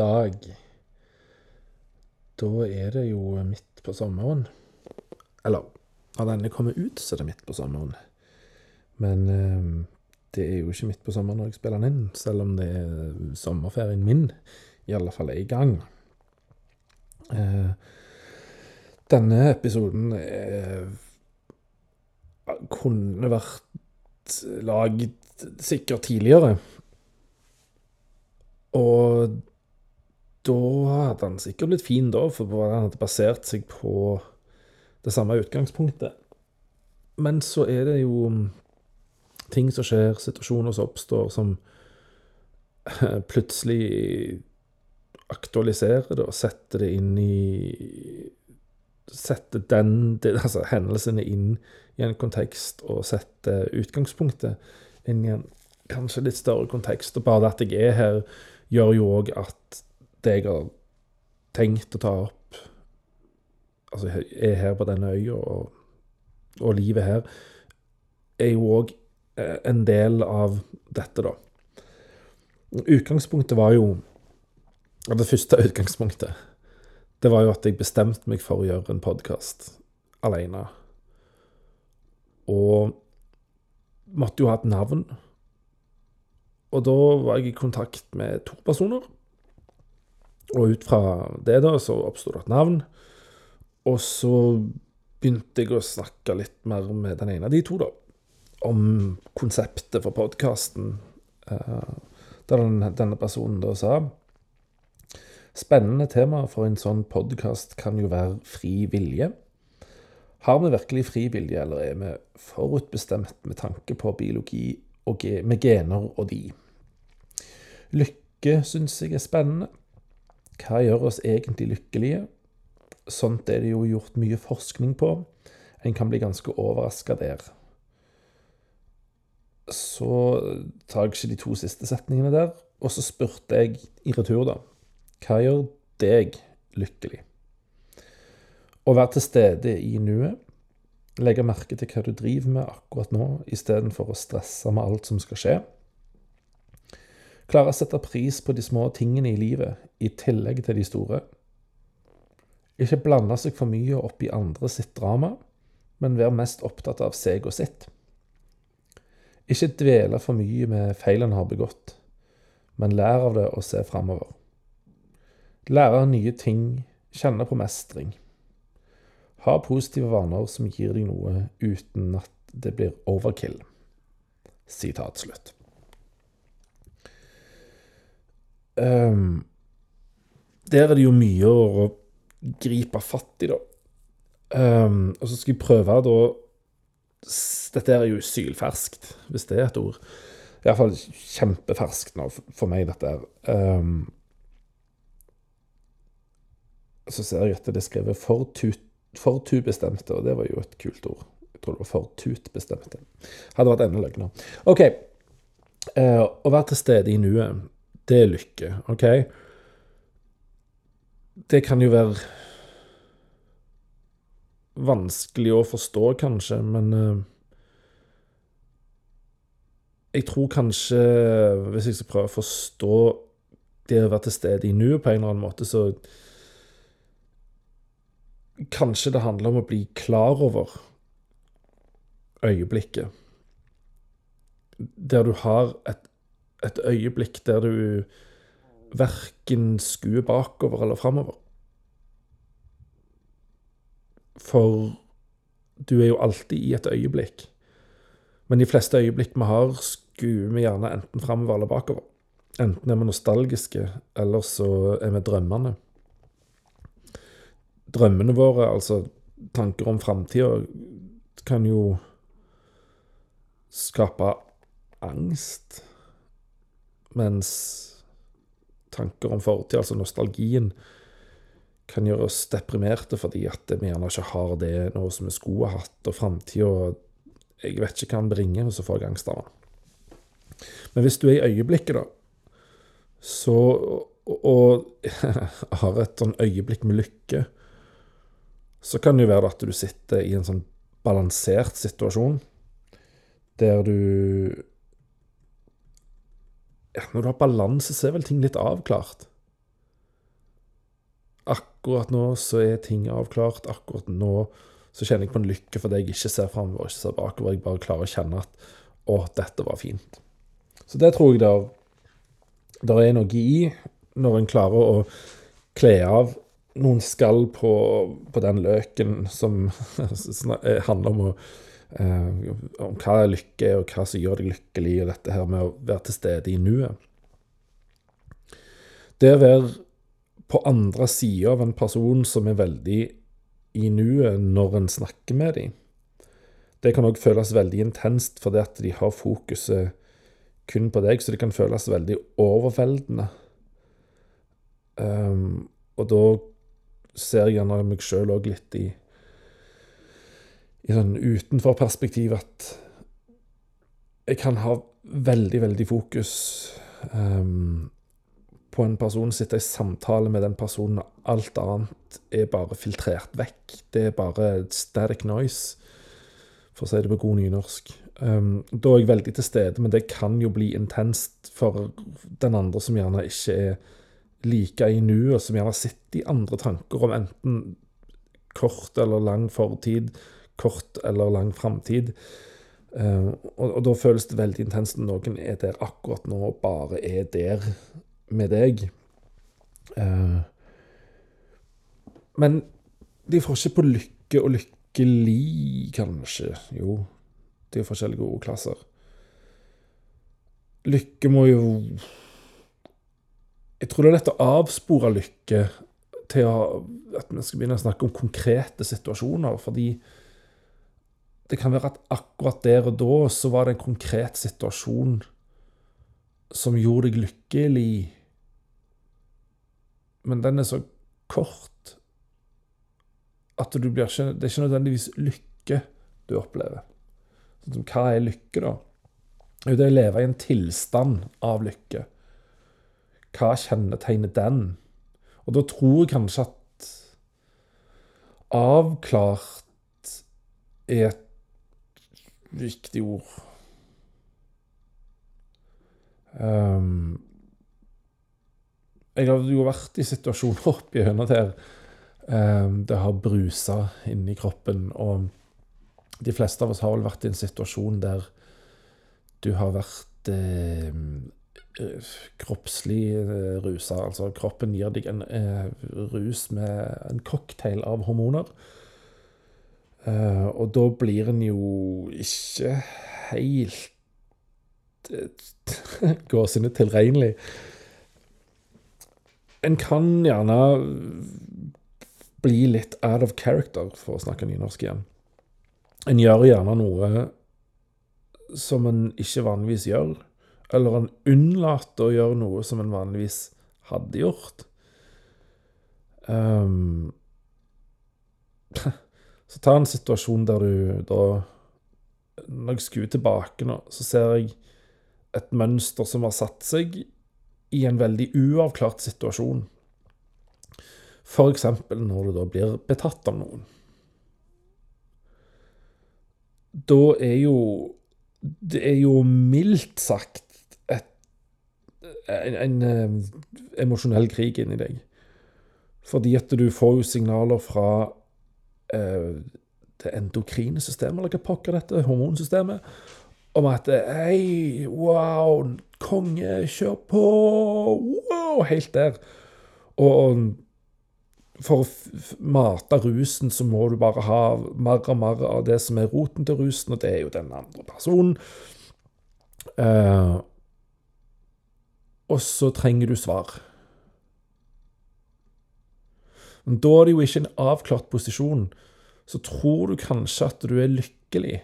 dag, da er det jo midt på sommeren. Eller når denne kommer ut, så er det midt på sommeren. Men eh, det er jo ikke midt på sommeren når jeg spiller den inn, selv om det er sommerferien min i alle fall er i gang. Eh, denne episoden er, kunne vært lagd sikkert tidligere. Og da hadde han sikkert blitt fin da, for han hadde basert seg på det samme utgangspunktet. Men så er det jo ting som skjer, situasjoner som oppstår, som plutselig aktualiserer det og setter det inn i Setter den, altså hendelsene inn i en kontekst og setter utgangspunktet inn i en kanskje litt større kontekst. Og bare det at jeg er her, gjør jo òg at det jeg har tenkt å ta opp Altså er her på denne øya, og, og livet her, er jo òg eh, en del av dette, da. Utgangspunktet var jo Det første utgangspunktet, det var jo at jeg bestemte meg for å gjøre en podkast alene. Og måtte jo ha et navn. Og da var jeg i kontakt med to personer. Og ut fra det da, så oppsto det et navn. Og så begynte jeg å snakke litt mer med den ene av de to, da. Om konseptet for podkasten. Uh, der den, denne personen da sa Spennende tema for en sånn podkast kan jo være fri vilje. Har vi virkelig fri vilje, eller er vi forutbestemt med tanke på biologi og med gener og de? Lykke syns jeg er spennende. Hva gjør oss egentlig lykkelige? Sånt er det jo gjort mye forskning på. En kan bli ganske overraska der. Så tar jeg ikke de to siste setningene der. Og så spurte jeg i retur, da. Hva gjør deg lykkelig? Å være til stede i nuet. Legge merke til hva du driver med akkurat nå, istedenfor å stresse med alt som skal skje. Klare å sette pris på de små tingene i livet, i tillegg til de store. Ikke blande seg for mye opp i andre sitt drama, men være mest opptatt av seg og sitt. Ikke dvele for mye med feil en har begått, men lær av det og se framover. Lære nye ting, kjenne på mestring. Ha positive vaner som gir deg noe uten at det blir overkill. Sitat slutt. Um, der er det jo mye å gripe fatt i, da. Um, og så skal jeg prøve da Dette er jo sylferskt, hvis det er et ord. Iallfall kjempeferskt nå for meg, dette her. Um, så ser jeg at det er skrevet fortut, fortubestemte, og det var jo et kult ord. Jeg tror det var fortutbestemte. Hadde vært enda løgnere. OK. Uh, å være til stede i nuet det er lykke, OK? Det kan jo være vanskelig å forstå, kanskje, men uh, Jeg tror kanskje, hvis jeg skal prøve å forstå det å være til stede i nuet på en eller annen måte, så Kanskje det handler om å bli klar over øyeblikket. Der du har et et øyeblikk der du verken skuer bakover eller framover. For du er jo alltid i et øyeblikk. Men de fleste øyeblikk vi har, skuer vi gjerne enten framover eller bakover. Enten er vi nostalgiske, eller så er vi drømmende. Drømmene våre, altså tanker om framtida, kan jo skape angst mens tanker om fortid, altså nostalgien, kan gjøre oss deprimerte fordi at vi gjerne ikke har det nå som vi skulle ha hatt, og framtida Jeg vet ikke hva den bringer, og så får jeg angst av den. Men hvis du er i øyeblikket, da, så og, og har et sånn øyeblikk med lykke, så kan det jo være at du sitter i en sånn balansert situasjon der du Når du har balanse, så er vel ting litt avklart. akkurat nå så er ting avklart. Akkurat nå så kjenner jeg på en lykke fordi jeg ikke ser framover ikke ser bakover. Jeg bare klarer å kjenne at å, dette var fint. Så det tror jeg der, der er noe i, når en klarer å kle av noen skall på, på den løken som handler om, å, eh, om hva er lykke og hva som gjør deg lykkelig, og dette her med å være til stede i nuet. Det å være på andre sida av en person som er veldig i nuet når en snakker med dem, det kan òg føles veldig intenst fordi at de har fokuset kun på deg, så det kan føles veldig overveldende. Um, og da ser jeg gjerne meg sjøl òg litt i i sånn utenforperspektiv at jeg kan ha veldig, veldig fokus um, på en person, sitte i samtale med den personen, og alt annet er bare filtrert vekk. Det er bare static noise, for å si det på god nynorsk. Um, da er jeg veldig til stede, men det kan jo bli intenst for den andre som gjerne ikke er like i nuet, som gjerne sitter i andre tanker om enten kort eller lang fortid, kort eller lang framtid. Uh, og, og, da føles det veldig intenst når noen er der akkurat nå, og bare er der med deg. Uh, men de får ikke på lykke og lykkelig, kanskje. Jo, de er forskjellige ordklasser. Lykke må jo Jeg tror det er lett å avspore lykke til å, at vi skal begynne å snakke om konkrete situasjoner, fordi det kan være at akkurat der og da så var det en konkret situasjon som gjorde deg lykkelig men den er så kort at du blir ikke Det er ikke nødvendigvis lykke du opplever. Sånn hva er lykke, da? Jo, det er å leve i en tilstand av lykke. Hva kjennetegner den? Og da tror jeg kanskje at avklart er et viktig ord. Um, jeg har jo vært i situasjoner oppi høna der um, det har brusa inni kroppen. Og de fleste av oss har vel vært i en situasjon der du har vært eh, kroppslig eh, rusa. Altså kroppen gir deg en eh, rus med en cocktail av hormoner. Uh, og da blir en jo ikke helt gåsehudene tilregnelig. En kan gjerne bli litt out of character, for å snakke nynorsk igjen. En gjør gjerne noe som en ikke vanligvis gjør, eller en unnlater å gjøre noe som en vanligvis hadde gjort. Um, så ta en situasjon der du da Når jeg skuer tilbake nå, så ser jeg et mønster som har satt seg i en veldig uavklart situasjon. F.eks. når du da blir betatt av noen. Da er jo Det er jo mildt sagt et, en, en, en emosjonell krig inni deg. Fordi at du får jo signaler fra eh, det endokrine systemet, eller hva pokker dette, hormonsystemet, om at Hei, wow, konge, kjør på! Wow! Helt der. Og for å mate rusen, så må du bare ha mer og mer av det som er roten til rusen, og det er jo den andre personen. Uh, og så trenger du svar. Men da er det jo ikke en avklart posisjon. Så tror du kanskje at du er lykkelig.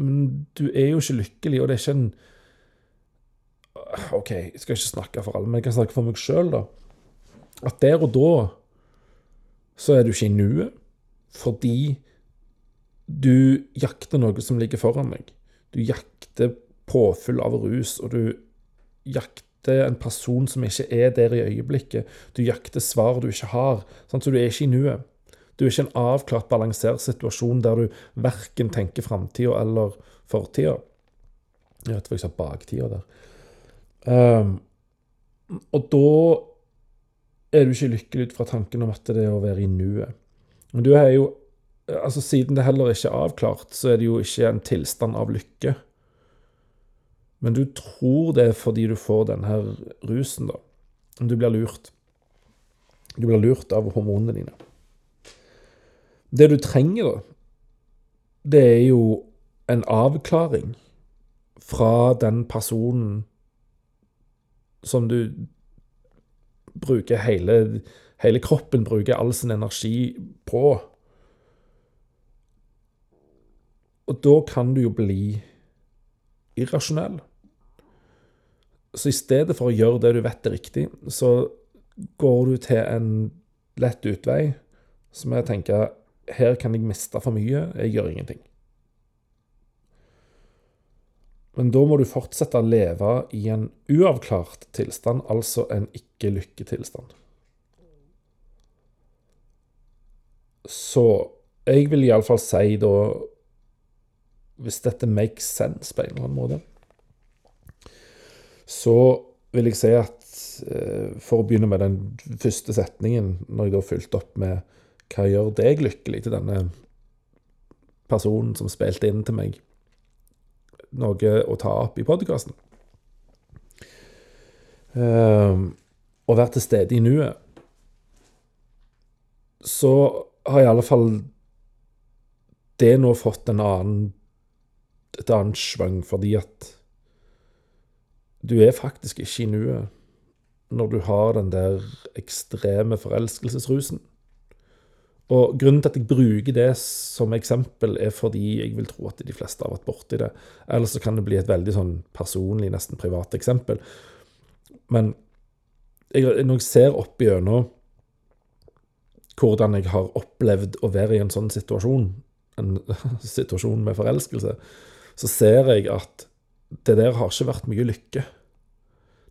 Men du er jo ikke lykkelig, og det er ikke en OK, jeg skal ikke snakke for alle, men jeg kan snakke for meg sjøl, da. At der og da så er du ikke i nuet fordi du jakter noe som ligger foran deg. Du jakter påfyll av rus, og du jakter en person som ikke er der i øyeblikket. Du jakter svar du ikke har, sånn, så du er ikke i nuet. Du er ikke en avklart, balansert situasjon der du verken tenker framtida eller fortida. Jeg vet ikke om baktida der. Um, og da er du ikke lykkelig ut fra tanken om at det er å være i nuet. Men du er jo Altså, siden det heller ikke er avklart, så er det jo ikke en tilstand av lykke. Men du tror det er fordi du får denne rusen, da. Du blir lurt. Du blir lurt av hormonene dine. Det du trenger, da, det er jo en avklaring fra den personen som du bruker hele, hele kroppen bruker all sin energi på. Og da kan du jo bli irrasjonell. Så i stedet for å gjøre det du vet er riktig, så går du til en lett utvei som jeg tenker her kan jeg miste for mye, jeg gjør ingenting. Men da må du fortsette å leve i en uavklart tilstand, altså en ikke-lykketilstand. Så jeg vil iallfall si da Hvis dette makes sense på en eller annen måte, så vil jeg si at eh, For å begynne med den første setningen, når jeg da fulgte opp med hva gjør deg lykkelig til denne personen som spilte inn til meg noe å ta opp i podkasten. Um, å være til stede i nuet. Så har i alle fall det nå fått en annen et annet svang, fordi at du er faktisk ikke i nuet når du har den der ekstreme forelskelsesrusen. Og Grunnen til at jeg bruker det som eksempel, er fordi jeg vil tro at de fleste har vært borti det. Ellers så kan det bli et veldig sånn personlig, nesten privat eksempel. Men jeg, når jeg ser opp igjennom hvordan jeg har opplevd å være i en sånn situasjon, en situasjon med forelskelse, så ser jeg at det der har ikke vært mye lykke.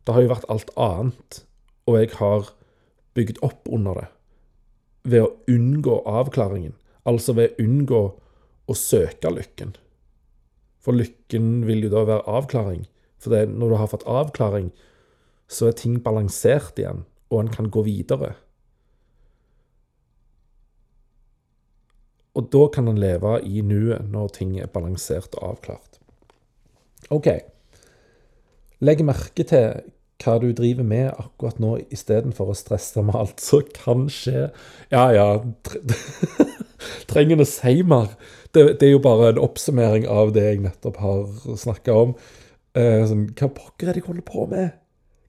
Det har jo vært alt annet, og jeg har bygd opp under det ved å unngå avklaringen. Altså ved å unngå å søke lykken. For lykken vil jo da være avklaring. For det, når du har fått avklaring, så er ting balansert igjen, og en kan gå videre. Og da kan en leve i nuet når ting er balansert og avklart. OK. Legg merke til hva du driver med akkurat nå, istedenfor å stresse med alt som kan skje. Ja, ja Trenger en å si mer? Det, det, er jo bare en oppsummering av det jeg nettopp har snakka om. Eh, sånn, hva pokker er det jeg holder på med?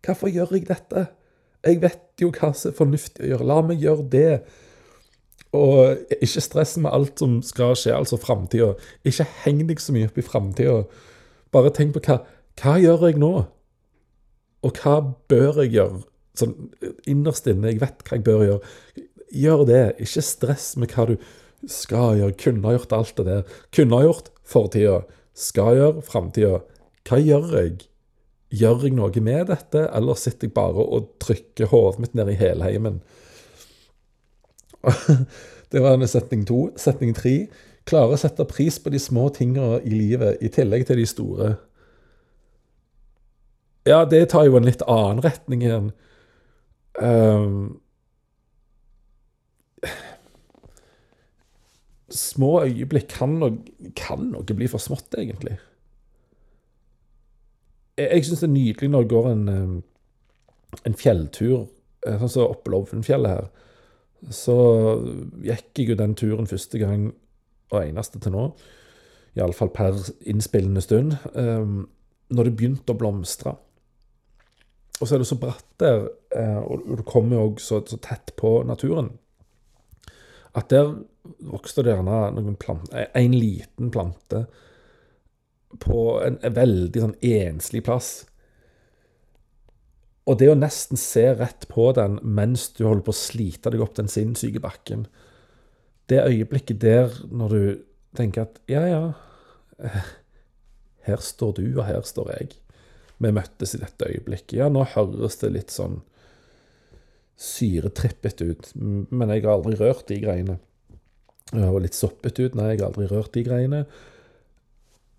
Hvorfor gjør jeg dette? Jeg vet jo hva som er fornuftig å gjøre. La meg gjøre det. Og ikke stress med alt som skal skje, altså framtida. Ikke heng deg så mye opp i framtida. Bare tenk på hva, hva gjør jeg nå? Og hva bør jeg gjøre? Sånn innerst inne, jeg vet hva jeg bør gjøre. Gjør det. Ikke stress med hva du skal gjøre. Kunne ha gjort alt det der. Kunne ha gjort fortida. Skal gjøre framtida. Hva gjør jeg? Gjør jeg noe med dette, eller sitter jeg bare og trykker hodet mitt ned i helheimen? det var setning to. Setning tre. Klare å sette pris på de små tingene i livet, i tillegg til de store. Ja, det tar jo en litt annen retning igjen. Um, små øyeblikk kan noe, kan noe bli for smått, egentlig. Jeg, jeg syns det er nydelig når det går en, en fjelltur, eh, sånn som oppe Lovenfjellet her. Så gikk jeg jo den turen første gang, og eneste til nå, iallfall per innspillende stund, um, når det begynte å blomstre. Og så er det så bratt der, eh, og du kommer jo så, så tett på naturen, at der vokste det gjerne noen plante, en liten plante på en, en veldig sånn enslig plass. Og det å nesten se rett på den mens du holder på å slite deg opp den sinnssyke bakken Det øyeblikket der når du tenker at ja, ja, her står du, og her står jeg vi møttes i dette øyeblikket. Ja, nå høres det litt sånn syretrippet ut, men jeg har aldri rørt de greiene. Og litt soppet ut. Nei, jeg har aldri rørt de greiene.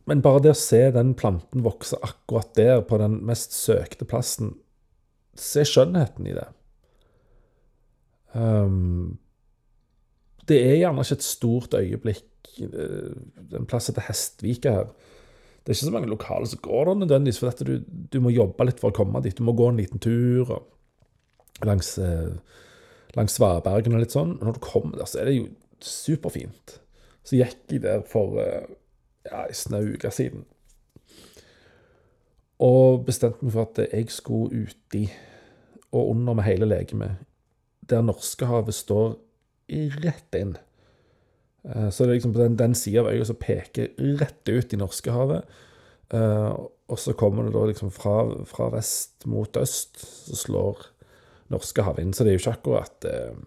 Men bare det å se den planten vokse akkurat der, på den mest søkte plassen Se skjønnheten i det. Um, det er gjerne ikke et stort øyeblikk uh, en plass heter Hestvika her. Det er ikke så mange lokale som går der nødvendigvis, for dette, du, du, må jobbe litt for å komme dit. Du må gå en liten tur langs, uh, langs Svabergen og litt sånn. Når du kommer der, så er det jo superfint. Så gikk jeg der for uh, ja, en snau uke siden. Og bestemte meg for at jeg skulle uti og under med hele legemet, der Norskehavet står rett inn. Eh, så det er liksom på den, den sida av øya som peker rett ut i Norskehavet. Uh, og så kommer det da liksom fra, fra, vest mot øst, så slår Norskehavet inn. Så det er jo ikke akkurat eh,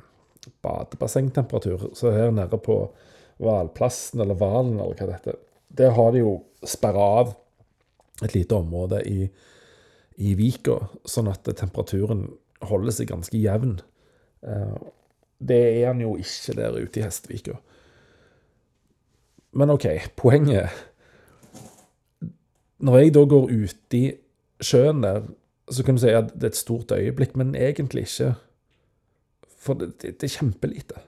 badebassengtemperatur. Så her nede på Hvalplassen, eller Hvalen, eller hva det heter, der har de jo sperra av et lite område i, i Vika, sånn at temperaturen holder seg ganske jevn. Uh, det er han jo ikke der ute i Hestvika. Men OK, poenget Når jeg da går uti sjøen der, så kan du si at det er et stort øyeblikk, men egentlig ikke. For det, det, det er kjempelite.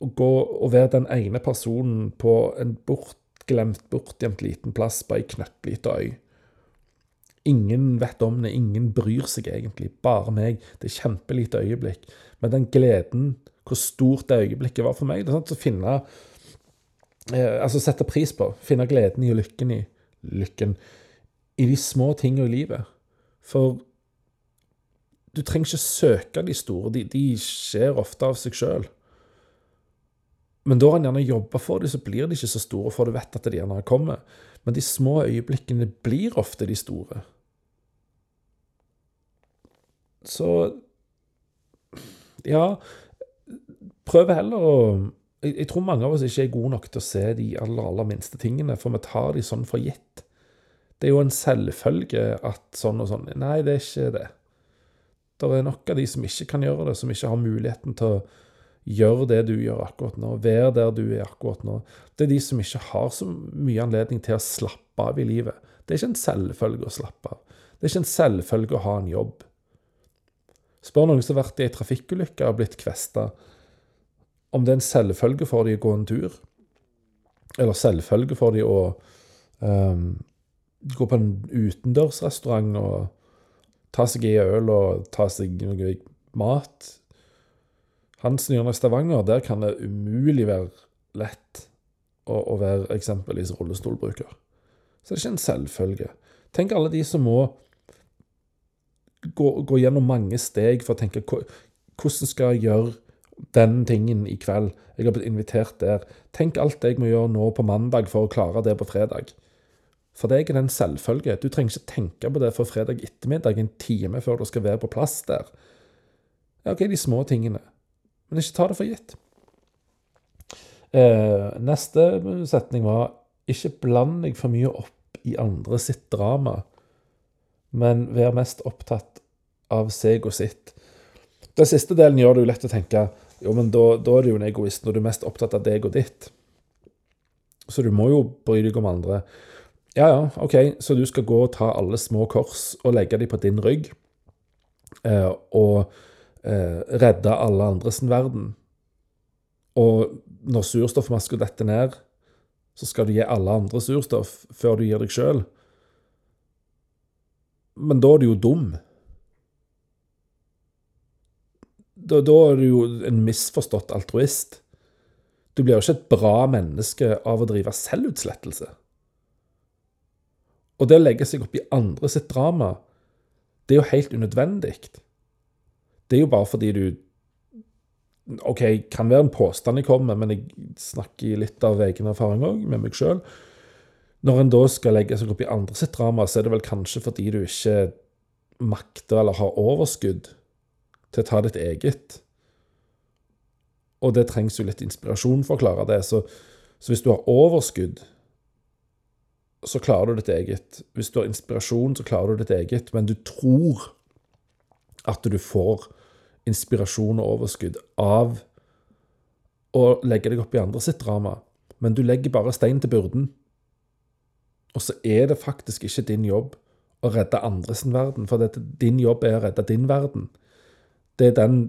Å gå og være den ene personen på en bortglemt, bortgjemt liten plass på ei knøttlita øy. Ingen vet om det, ingen bryr seg egentlig. Bare meg. Det er kjempelite øyeblikk. Men den gleden, hvor stort det øyeblikket var for meg det er sant, å finne eh, Altså sette pris på. Finne gleden i og lykken i lykken i de små tingene i livet. For du trenger ikke søke de store. De, de skjer ofte av seg sjøl. Men da har han gjerne jobba for dem, så blir de ikke så store, for du vet at de gjerne kommer. Men de små øyeblikkene blir ofte de store. Så ja, prøv heller å jeg, tror mange av oss ikke er gode nok til å se de aller, aller minste tingene, for vi tar de sånn for gitt. Det er jo en selvfølge at sånn og sånn Nei, det er ikke det. Det er nok av de som ikke kan gjøre det, som ikke har muligheten til å gjøre det du gjør akkurat nå, være der du er akkurat nå. Det er de som ikke har så mye anledning til å slappe av i livet. Det er ikke en selvfølge å slappe av. Det er ikke en selvfølge å ha en jobb. Spør noen som har vært i ei trafikkulykke og blitt kvesta, om det er en selvfølge for dem å gå en tur, eller selvfølge for dem å um, gå på en utendørsrestaurant og ta seg i øl og ta seg noe mat. Hansen nyrende Stavanger, der kan det umulig være lett å, å være eksempelvis rullestolbruker. Så det er ikke en selvfølge. Tenk alle de som må gå, gå, gjennom mange steg for å tenke hvordan skal jeg gjøre den tingen i kveld? Jeg har blitt invitert der. Tenk alt jeg må gjøre nå på mandag for å klare det på fredag. For deg er det en selvfølge. Du trenger ikke tenke på det for fredag ettermiddag, en time før du skal være på plass der. Ja, OK, de små tingene. Men ikke ta det for gitt. Eh, neste setning var ikke bland deg for mye opp i andre sitt drama men vær mest opptatt av seg og sitt. Den siste delen gjør det jo lett å tenke jo, men da, da er du jo en egoist når du er mest opptatt av deg og ditt. Så du må jo bry deg om andre. Ja, ja, OK, så du skal gå og ta alle små kors og legge dem på din rygg, eh, og eh, redde alle andres verden. Og når surstoffmaska detter ned, så skal du gi alle andre surstoff før du gir deg sjøl. Men da er du jo dum. Da, da er du jo en misforstått altruist. Du blir jo ikke et bra menneske av å drive selvutslettelse. Og det å legge seg opp i andre sitt drama, det er jo helt unødvendig. Det er jo bare fordi du OK, kan være en påstand jeg kommer med, men jeg snakker litt av egen erfaring òg, med meg sjøl. Når en da skal legge seg opp i andre sitt drama, så er det vel kanskje fordi du ikke makter eller har overskudd til å ta ditt eget. Og det trengs jo litt inspirasjon for å klare det. Så, så hvis du har overskudd, så klarer du ditt eget. Hvis du har inspirasjon, så klarer du ditt eget. Men du tror at du får inspirasjon og overskudd av å legge deg opp i andre sitt drama. Men du legger bare stein til byrden. Og så er det faktisk ikke din jobb å redde andres verden, for dette, din jobb er å redde din verden. Er den,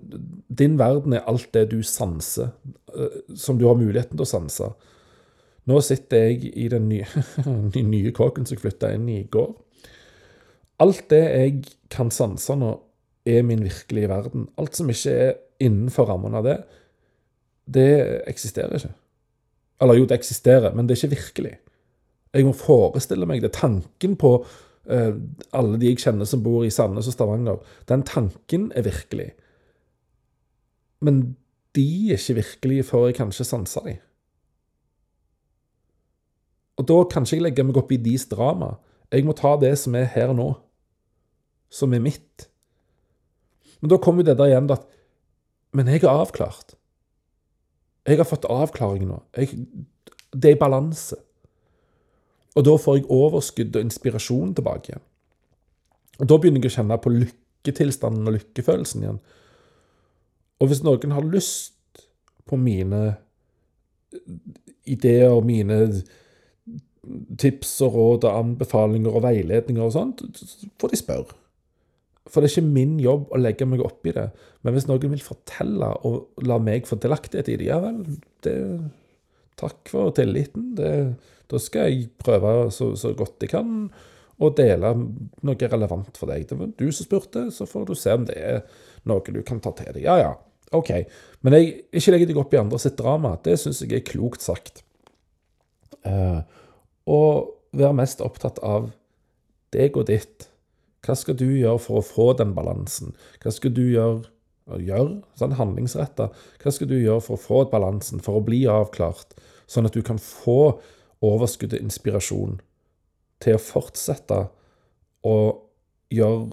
din verden er alt det du sanser, eh, som du har muligheten til å sanse. Nå sitter jeg i den nye, nye kåken som jeg flytta inn i i går. Alt det jeg kan sanse nå, er min virkelige verden. Alt som ikke er innenfor rammen av det, det eksisterer ikke. Eller jo, det eksisterer, men det er ikke virkelig. Jeg må forestille meg det. Tanken på eh, alle de jeg kjenner som bor i Sandnes og Stavanger, den tanken er virkelig. Men de er ikke virkelige før jeg kanskje sanser dem. Og da kan ikke jeg legge meg opp i deres drama. Jeg må ta det som er her nå, som er mitt. Men da kommer det der igjen at Men jeg er avklart. Jeg har fått avklaring nå. Jeg, det er i balanse. Og da får jeg overskudd og inspirasjon tilbake igjen. Og da begynner jeg å kjenne på lykketilstanden og lykkefølelsen igjen. Og hvis noen har lyst på mine ideer, og mine tips og råd og anbefalinger og veiledninger og sånt, så får de spørre. For det er ikke min jobb å legge meg opp i det. Men hvis noen vil fortelle og la meg få delaktighet i det, ja vel, det, takk for tilliten. Det, da skal jeg prøve så, så, godt jeg kan å dele noe relevant for deg. Det var du som spurte, så får du se om det er noe du kan ta til deg. Ja ja, OK. Men jeg, ikke legger deg opp i andre sitt drama. Det syns jeg er klokt sagt. Uh, være mest opptatt av deg og ditt. Hva skal du gjøre for å få den balansen? Hva skal du gjøre, gjøre sånn handlingsretta? Hva skal du gjøre for å få balansen, for å bli avklart, sånn at du kan få overskudd inspirasjon til å fortsette å gjøre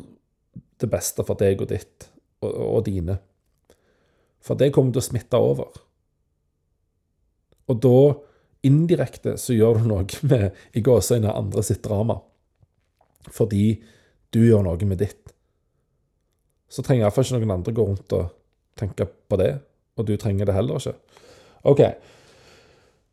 det beste for deg og ditt og, og dine? For det kommer til å smitte over. Og da indirekte så gjør du noe med i gåseøynene andre sitt drama. Fordi du gjør noe med ditt. Så trenger iallfall ikke noen andre gå rundt og tenke på det. Og du trenger det heller ikke. OK.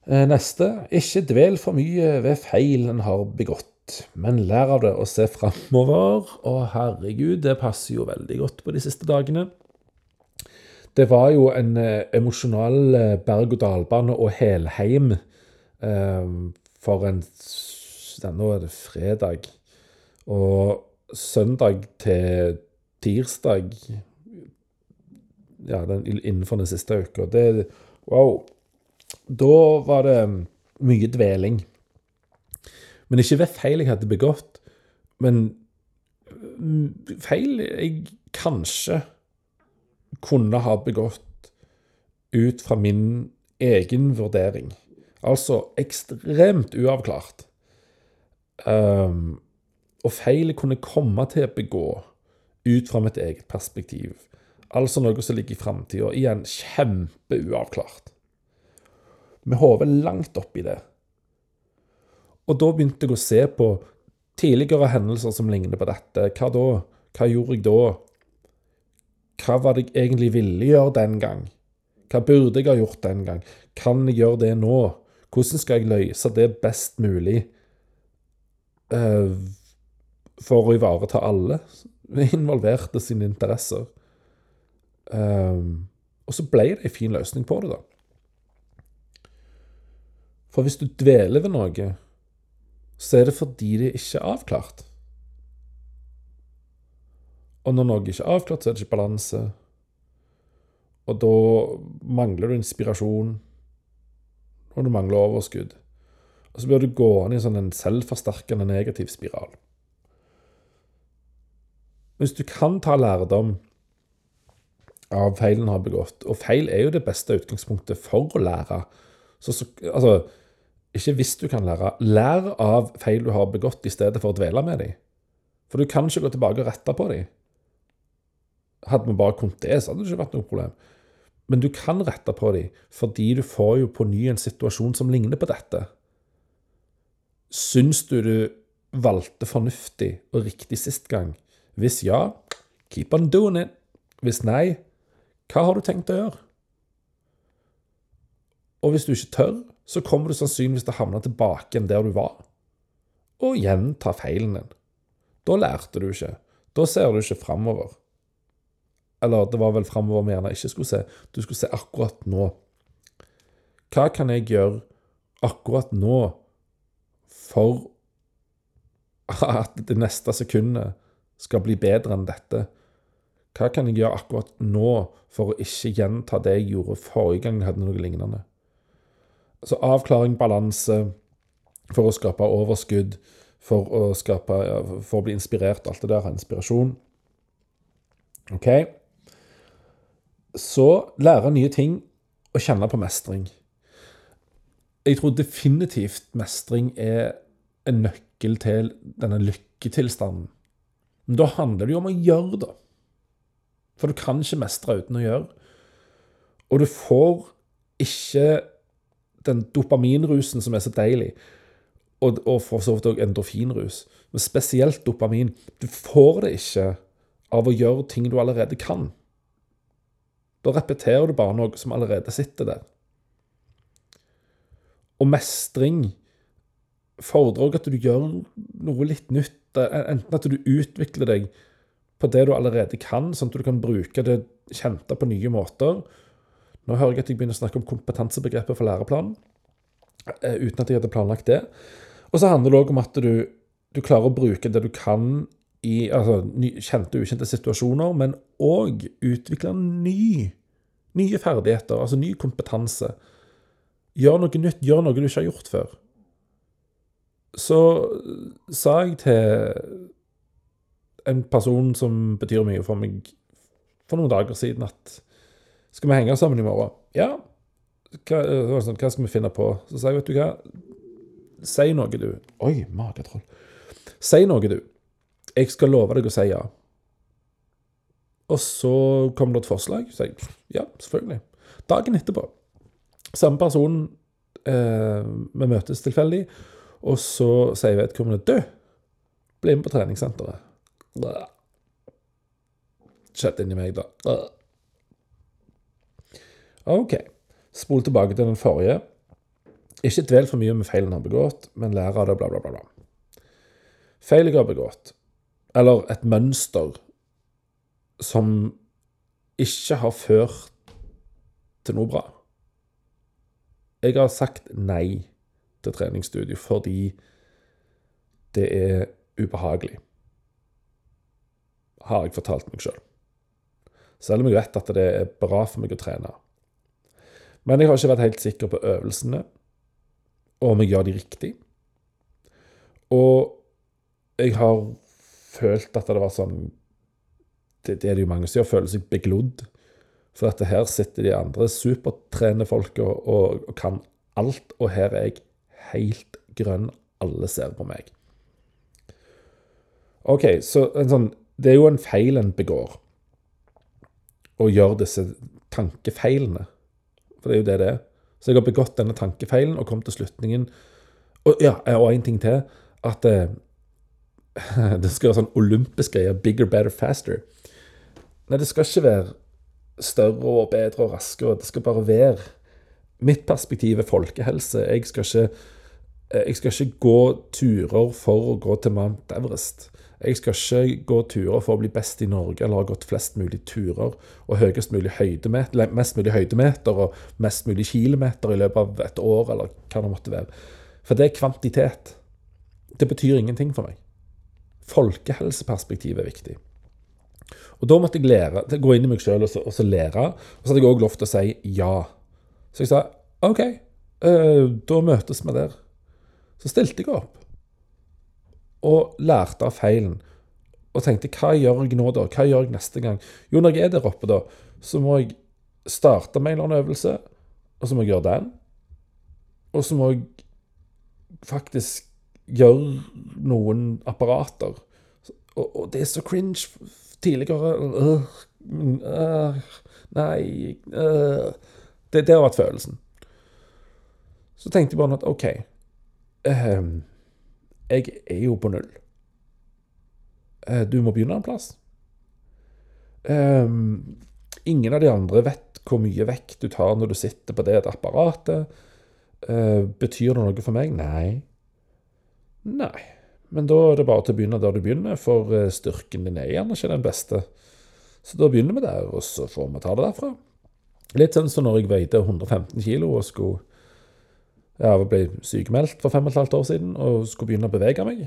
Eh, neste. Ikke dvel for mye ved feil en har begått, men lær av det og se framover. Å, herregud, det passer jo veldig godt på de siste dagene. Det var jo en eh, emosjonal eh, berg-og-dal-bane og helheim eh, for en Nå er det fredag. Og søndag til tirsdag ja, den, innenfor den siste uka det, Wow. Da var det mye dveling. Men ikke ved feil jeg hadde begått, men feil jeg kanskje kunne ha begått ut fra min egen vurdering. Altså ekstremt uavklart. Um, og feil kunne komme til å begå ut fra mitt eget perspektiv. Altså noe som ligger i framtida. Igjen kjempeuavklart. Med hodet langt oppi det. Og da begynte jeg å se på tidligere hendelser som ligner på dette. Hva da? Hva gjorde jeg da? Hva var det jeg egentlig ville gjøre den gang? Hva burde jeg ha gjort den gang? Kan jeg gjøre det nå? Hvordan skal jeg løse det best mulig uh, for å ivareta alle involverte sine interesser? Uh, og så ble det en fin løsning på det, da. For hvis du dveler ved noe, så er det fordi det ikke er avklart. Og når noe ikke er avklart, så er det ikke balanse. Og da mangler du inspirasjon og du mangler overskudd. Og så blir du gående i sånn en selvforsterkende negativ spiral. Hvis du kan ta lærdom av feilen du har begått, og feil er jo det beste utgangspunktet for å lære så, så, Altså, ikke hvis du kan lære. Lær av feil du har begått, i stedet for å dvele med dem. For du kan ikke gå tilbake og rette på dem. Hadde vi bare kunnet det, så hadde det ikke vært noe problem. Men du kan rette på dem, fordi du får jo på ny en situasjon som ligner på dette. Syns du du valgte fornuftig og riktig sist gang? Hvis ja, keep on doing it. Hvis nei, hva har du tenkt å gjøre? Og hvis du ikke tør, så kommer du sannsynligvis til å havne tilbake igjen der du var, og gjenta feilen din. Da lærte du ikke. Da ser du ikke framover. Eller det var vel framover vi gjerne ikke skulle se. Du skulle se akkurat nå. Hva kan jeg gjøre akkurat nå for at det neste sekundet skal bli bedre enn dette? Hva kan jeg gjøre akkurat nå for å ikke gjenta det jeg gjorde forrige gang jeg hadde noe lignende? Altså avklaring, balanse, for å skape overskudd, for å, skape, for å bli inspirert, alt det der, inspirasjon. OK? Så lære nye ting og kjenne på mestring. Jeg tror definitivt mestring er en nøkkel til denne lykketilstanden. Men da handler det jo om å gjøre det. For du kan ikke mestre uten å gjøre. Og du får ikke den dopaminrusen som er så deilig, og, og for så vidt òg endorfinrus, men spesielt dopamin. Du får det ikke av å gjøre ting du allerede kan. Da repeterer du bare noe som allerede sitter der. Og mestring fordrer òg at du gjør noe litt nytt. Enten at du utvikler deg på det du allerede kan, sånn at du kan bruke det kjente på nye måter. Nå hører jeg at jeg begynner å snakke om kompetansebegrepet for læreplanen, eh, uten at jeg hadde planlagt det. Og så handler det òg om at du, du, klarer å bruke det du kan i altså, kjente og ukjente situasjoner, men òg utvikle ny, nye ferdigheter, altså ny kompetanse. Gjør noe nytt, gjør noe du ikke har gjort før. Så sa jeg til en person som betyr mye for meg, for noen dager siden at Skal vi henge sammen i morgen? Ja. Hva, sånn, hva skal vi finne på? Så sa jeg, vet du hva, si noe, du. Oi, magetroll. Si noe, du. Jeg skal love deg å si ja. Og så kom det et forslag. Så jeg ja, selvfølgelig. Dagen etterpå. Samme person. Eh, vi møtes tilfeldig. Og så sier vedkommende du, bli med på treningssenteret. Skjedde inni meg, da. OK. Spol tilbake til den forrige. Ikke dvel for mye med feilen har begått, men lær av det, bla, bla. bla. Feil jeg har begått, eller et mønster som ikke har ført til noe bra. Jeg har sagt nei til treningsstudio fordi det er ubehagelig har jeg fortalt meg sjøl. Selv. selv om jeg vet at det er bra for meg å trene. Men jeg har ikke vært helt sikker på øvelsene, og om jeg gjør de riktig. Og jeg har følt at det var sånn Det, det er det jo mange som gjør, føler seg beglodd. For dette her sitter de andre supertrene folka og, og kan alt, og her er jeg helt grønn. Alle ser på meg. OK, så en sånn det er jo en feil en begår, å gjøre disse tankefeilene. For det er jo det det er. Så jeg har begått denne tankefeilen og kommet til slutningen Og ja, og en ting til. At eh, det skal være sånn olympisk greie. Bigger, better, faster. Nei, det skal ikke være større og bedre og raskere. Det skal bare være Mitt perspektiv er folkehelse. Jeg skal ikke, eh, jeg skal ikke gå turer for å gå til Mount Everest. Jeg skal ikke gå turer for å bli best i Norge eller ha gått flest mulig turer og mulig mest mulig høydemeter og mest mulig kilometer i løpet av et år, eller hva det måtte være. For det er kvantitet. Det betyr ingenting for meg. Folkehelseperspektivet er viktig. Og Da måtte jeg lære, gå inn i meg sjøl og, og, så lære. Og så hadde jeg òg lov til å si ja. Så jeg sa OK, øh, da møtes vi der. Så stilte jeg opp og lærte av feilen. Og tenkte hva gjør jeg nå, da? Hva gjør jeg neste gang? Jo, når jeg er der oppe, da, så må jeg starte med en eller annen øvelse, og så må jeg gjøre den. Og så må jeg faktisk gjøre noen apparater. Og, og det er så cringe. Tidligere øh, øh, Nei øh. Det, det har vært følelsen. Så tenkte jeg bare at OK. Um, jeg er jo på null. Eh, du må begynne en plass. Um, ingen av de andre vet hvor mye vekt du tar når du sitter på det apparatet. Uh, betyr det noe for meg? Nei. Nei. Men da er det bare til å begynne der du begynner, for styrken din er gjerne ikke den beste. Så da begynner vi der, og så får vi ta det derfra. Litt sånn som når jeg veide 115 kilo og skulle jeg ble sykemeldt for fem og et halvt år siden og skulle begynne å bevege meg.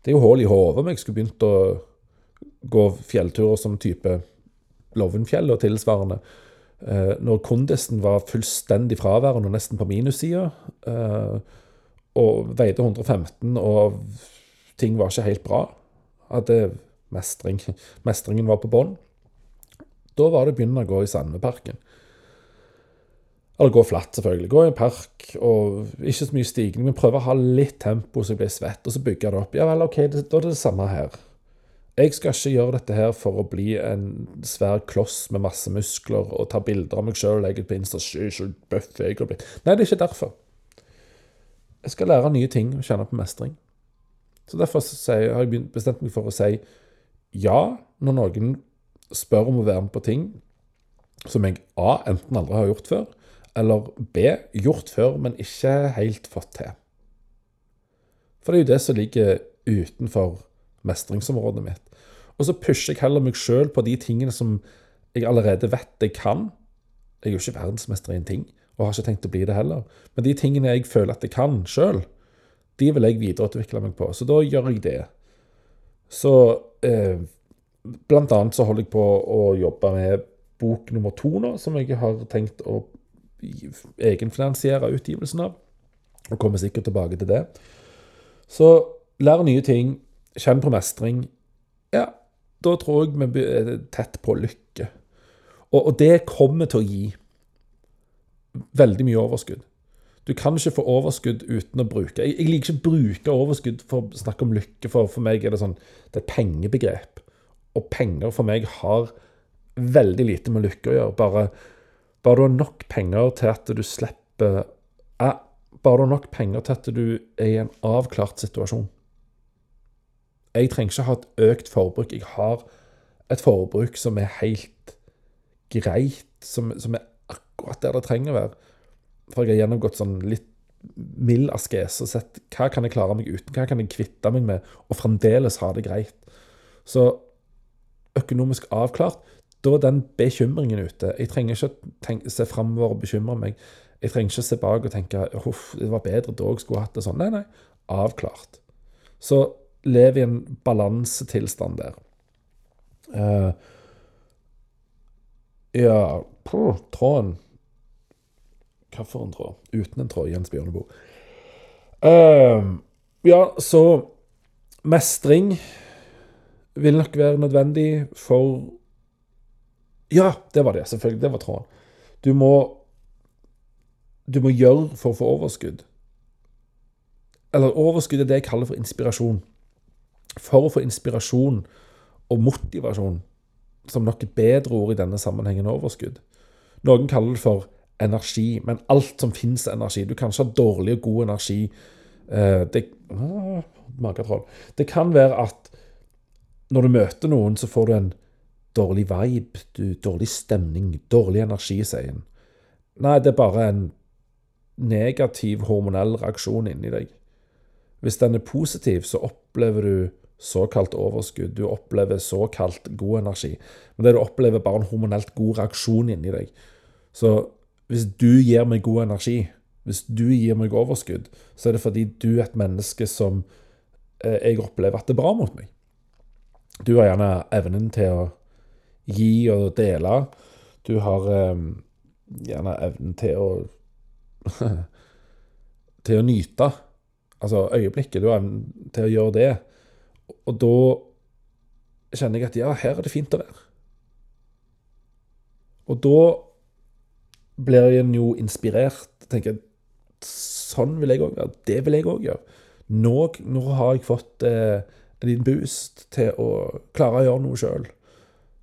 Det er jo hull i hodet om jeg skulle begynt å gå fjellturer som type Lovenfjell og tilsvarende. Eh, når kondisen var fullstendig fraværende og nesten på minussida, eh, og veide 115 og ting var ikke helt bra, hadde mestring, mestringen var på bånn, da var det begynnende å gå i Sandveparken. Eller gå flatt, selvfølgelig. Gå i en park og ikke så mye stigning, men prøve å ha litt tempo så jeg blir svett, og så bygge det opp. Ja vel, OK, da er det det samme her. Jeg skal ikke gjøre dette her for å bli en svær kloss med masse muskler og ta bilder av meg sjøl og legge på Insta. Bøff jeg har blitt. Nei, det er ikke derfor. Jeg skal lære nye ting og kjenne på mestring. Så Derfor har jeg bestemt meg for å si ja når noen spør om å være med på ting som jeg A. enten aldri har gjort før, eller B. Gjort før, men ikke helt fått til. For det er jo det som ligger utenfor mestringsområdet mitt. Og så pusher jeg heller meg sjøl på de tingene som jeg allerede vet jeg kan. Jeg er jo ikke verdensmester i en ting, og har ikke tenkt å bli det heller. Men de tingene jeg føler at jeg kan sjøl, de vil jeg videreutvikle meg på. Så da gjør jeg det. Så eh, blant annet så holder jeg på å jobbe med bok nummer to nå, som jeg har tenkt å egenfinansiere utgivelsen av. Og kommer sikkert tilbake til det. Så lær nye ting, kjenn på mestring. Ja, da tror jeg vi er tett på lykke. Og, og det kommer til å gi veldig mye overskudd. Du kan ikke få overskudd uten å bruke Jeg, jeg liker ikke å bruke overskudd for å snakke om lykke, for for meg er det sånn Det er et pengebegrep. Og penger for meg har veldig lite med lykke å gjøre. Bare bare du har nok penger til at du slipper eh, Bare du har nok penger til at du er i en avklart situasjon. Jeg trenger ikke ha et økt forbruk. Jeg har et forbruk som er helt greit, som, som er akkurat der det trenger å være. For jeg har gjennomgått sånn litt mild askese og sett hva kan jeg klare meg uten, hva kan jeg kvitte meg med, og fremdeles ha det greit. Så økonomisk avklart da den bekymringen ute. Jeg trenger ikke å tenke, se framover og bekymre meg. Jeg trenger ikke se bak og tenke uff, det var bedre da jeg skulle hatt det sånn. Nei, nei. Avklart. Så lev i en balansetilstand der. Uh, ja på, Tråden Hva for en tråd? Uten en tråd, Jens Bjørneboe. Uh, ja, så Mestring vil nok være nødvendig for ja, det var det. Selvfølgelig. Det var tråden. Du må Du må gjøre for å få overskudd. Eller overskudd er det jeg kaller for inspirasjon. For å få inspirasjon og motivasjon, som nok et bedre ord i denne sammenhengen, overskudd. Noen kaller det for energi, men alt som fins er energi. Du kan ikke ha dårlig og god energi. Eh, det, ah, det kan være at når du møter noen, så får du en dårlig vibe, du, dårlig stemning, dårlig energi, sier en. Nei, det er bare en negativ hormonell reaksjon inni deg. Hvis den er positiv, så opplever du såkalt overskudd. Du opplever såkalt god energi. Men det du opplever, er bare en hormonelt god reaksjon inni deg. Så hvis du gir meg god energi, hvis du gir meg overskudd, så er det fordi du er et menneske som eh, jeg opplever at det er bra mot meg. Du har gjerne evnen til å gi og dele. Du har eh, gjerne evnen til å Til å nyte. Altså øyeblikket. Du har evnen til å gjøre det. Og da kjenner jeg at ja, her er det fint å være. Og da blir en jo inspirert. Tenker sånn vil jeg òg være. Det vil jeg òg gjøre. Nå, nå, har jeg fått eh, en liten boost til å klare å gjøre noe sjøl.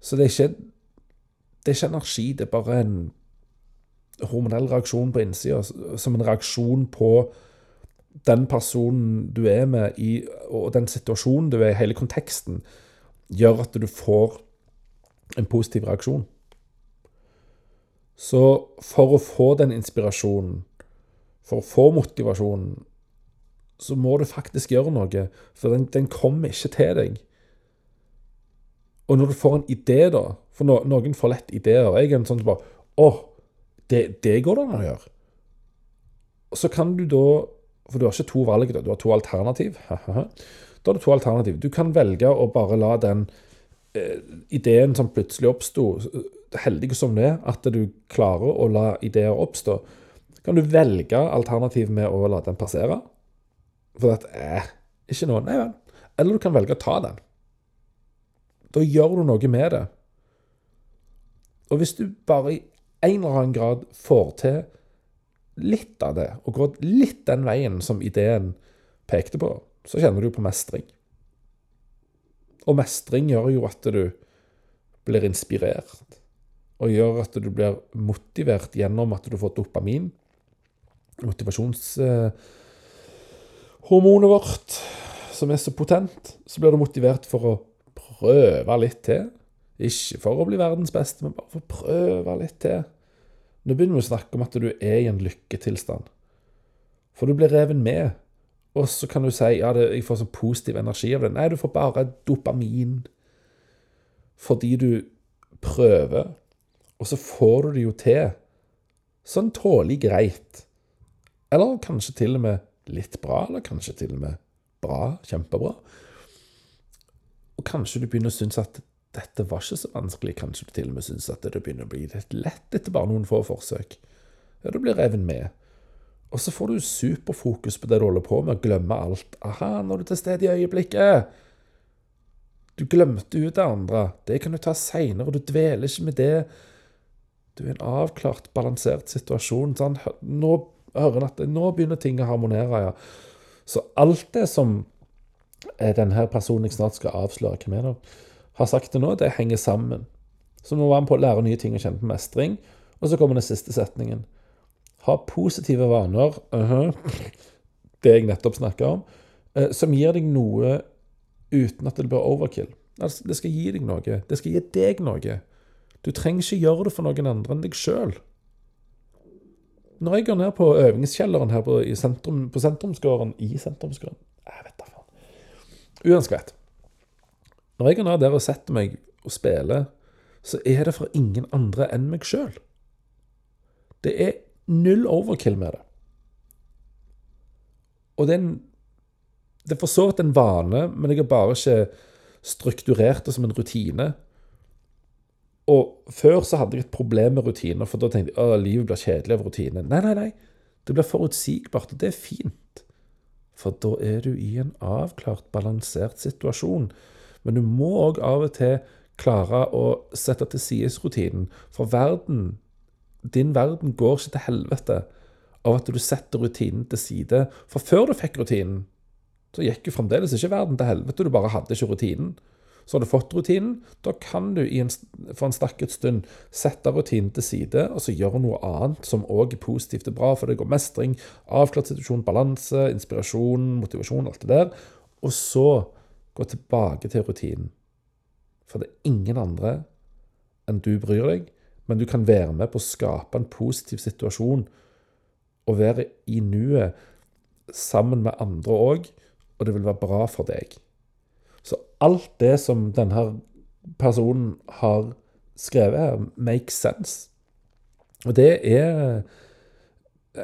Så det er ikke det er ikke energi, det er bare en hormonell reaksjon på innsida. Som en reaksjon på den personen du er med i, og den situasjonen du er i, hele konteksten, gjør at du får en positiv reaksjon. Så for å få den inspirasjonen, for å få motivasjonen, så må du faktisk gjøre noe. For den, den kommer ikke til deg Og når du får en idé, da For no, noen får lett ideer. Jeg er en sånn som bare Å, det, det går det an å gjøre. Og så kan du da For du har ikke to valg, du har to alternativ. da har du to alternativ. Du kan velge å bare la den eh, ideen som plutselig oppsto, heldig som det er, at du klarer å la ideer oppstå, kan du velge alternativ med å la den passere. For at eh, ikke noe Nei vel. Eller du kan velge å ta den. Da gjør du noe med det. Og hvis du bare i en eller annen grad får til litt av det, og går litt den veien som ideen pekte på, så kjenner du på mestring. Og mestring gjør jo at du blir inspirert, og gjør at du blir motivert gjennom at du får dopamin, motivasjonshormonet vårt, som er så potent. Så blir du motivert for å prøve litt til. Ikke for å bli verdens beste, men bare for å prøve litt til. Nå begynner vi å snakke om at du er i en lykketilstand. For du blir revet med. Og så kan du si ja, det, jeg får sånn positiv energi av det. Nei, du får bare dopamin. Fordi du prøver. Og så får du det jo til. Sånn tålelig greit. Eller kanskje til og med litt bra, eller kanskje til og med bra. Kjempebra. Og kanskje du begynner å synes at dette var ikke så vanskelig. Kanskje du til og med synes at det begynner å bli litt lett etter bare noen få forsøk. Ja, du blir revet med. Og så får du superfokus på det du holder på med, og glemmer alt. Aha, nå er du til stede i øyeblikket. Du glemte ut det andre. Det kan du ta seinere. Du dveler ikke med det. Du er i en avklart, balansert situasjon. Sånn, nå hører at nå begynner ting å harmonere, ja. Så alt det som denne personen jeg snart skal avsløre hvem er, da, har sagt det nå, det henger sammen. Så nå var han på å lære nye ting og kjenne på mestring. Og så kommer den siste setningen. Ha positive vaner, uh -huh, det jeg nettopp snakka om, uh, som gir deg noe uten at det blir overkill. Altså, det skal gi deg noe. Det skal gi deg noe. Du trenger ikke gjøre det for noen andre enn deg sjøl. Når jeg går ned på øvingskjelleren her på, sentrum, på sentrumsgården I sentrumsgården Jeg vet da. Uansett. Når jeg går ned der og setter meg og spiller, så er det for ingen andre enn meg sjøl. Det er null overkill med det. Og det er, en, det er for så vidt en vane, men jeg har bare ikke strukturert det som en rutine. Og før så hadde jeg et problem med rutiner, for da tenkte jeg at livet blir kjedelig av rutine. Nei, nei, nei. Det blir forutsigbart, og det er fint. For da er du i en avklart, balansert situasjon. Men du må òg av og til klare å sette til side rutinen. For verden din verden går ikke til helvete av at du setter rutinen til side. For før du fikk rutinen, så gikk jo fremdeles ikke verden til helvete. Du bare hadde ikke rutinen. Så har du fått rutinen. Da kan du en, for en stakket stund sette rutinen til side og så gjøre noe annet som òg er positivt og bra. For det går mestring, avklart situasjon, balanse, inspirasjon, motivasjon, alt det der. Og så gå tilbake til rutinen. For det er ingen andre enn du bryr deg men du kan være med på å skape en positiv situasjon og være i nuet sammen med andre òg, og det vil være bra for deg. Alt det som denne personen har skrevet her, makes sense. Og det er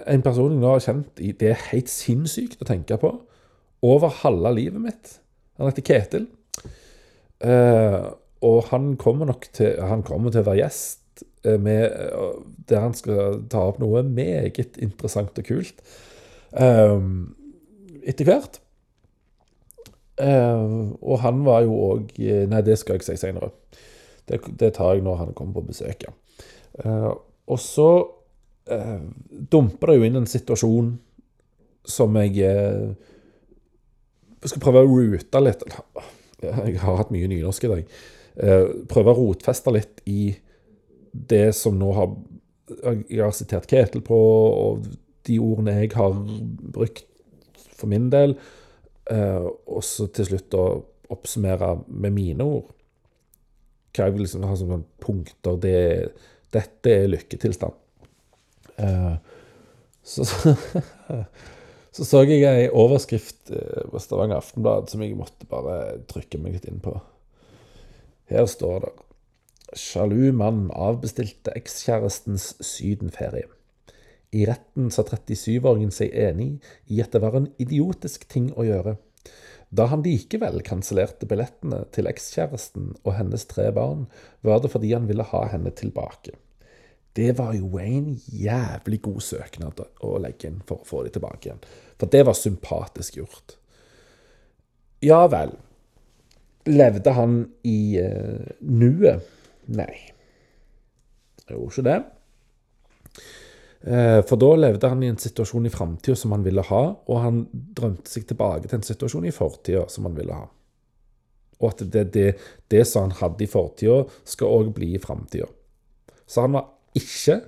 en person jeg nå har kjent i Det er helt sinnssykt å tenke på. Over halve livet mitt. Han heter Ketil. Uh, og han kommer nok til, han kommer til å være gjest Eh, med, eh, der han skal ta opp noe meget interessant og kult um, etter hvert. Uh, og han var jo òg Nei, det skal jeg si seinere. Det, det, tar jeg når han kommer på besøk, ja. Uh, og så uh, dumper det jo inn en situasjon som jeg uh, skal prøve å rute litt Jeg har hatt mye nynorsk i dag. prøve å rotfeste litt i det som nå har Jeg har sitert Ketil på, og de ordene jeg har brukt for min del. Eh, og så til slutt å oppsummere med mine ord. Hva jeg vil liksom ha som punkter. Det, dette er lykketilstand. Eh, så, så så jeg ei overskrift eh, på Stavanger Aftenblad som jeg måtte bare trykke meg litt inn på. Her står det Sjalu mann avbestilte ekskjærestens sydenferie. I retten sa 37-åringen seg enig i at det var en idiotisk ting å gjøre. Da han likevel kansellerte billettene til ekskjæresten og hennes tre barn, var det fordi han ville ha henne tilbake. Det var jo en jævlig god søknad å legge inn for å få dem tilbake igjen. For det var sympatisk gjort. Ja vel. Levde han i uh, nuet? Nei. Jeg gjorde ikke det. Eh, for da levde han i en situasjon i framtida som han ville ha, og han drømte seg tilbake til en situasjon i fortida som han ville ha. Og at det, det, det som han hadde i fortida, skal òg bli i framtida. Så han var ikke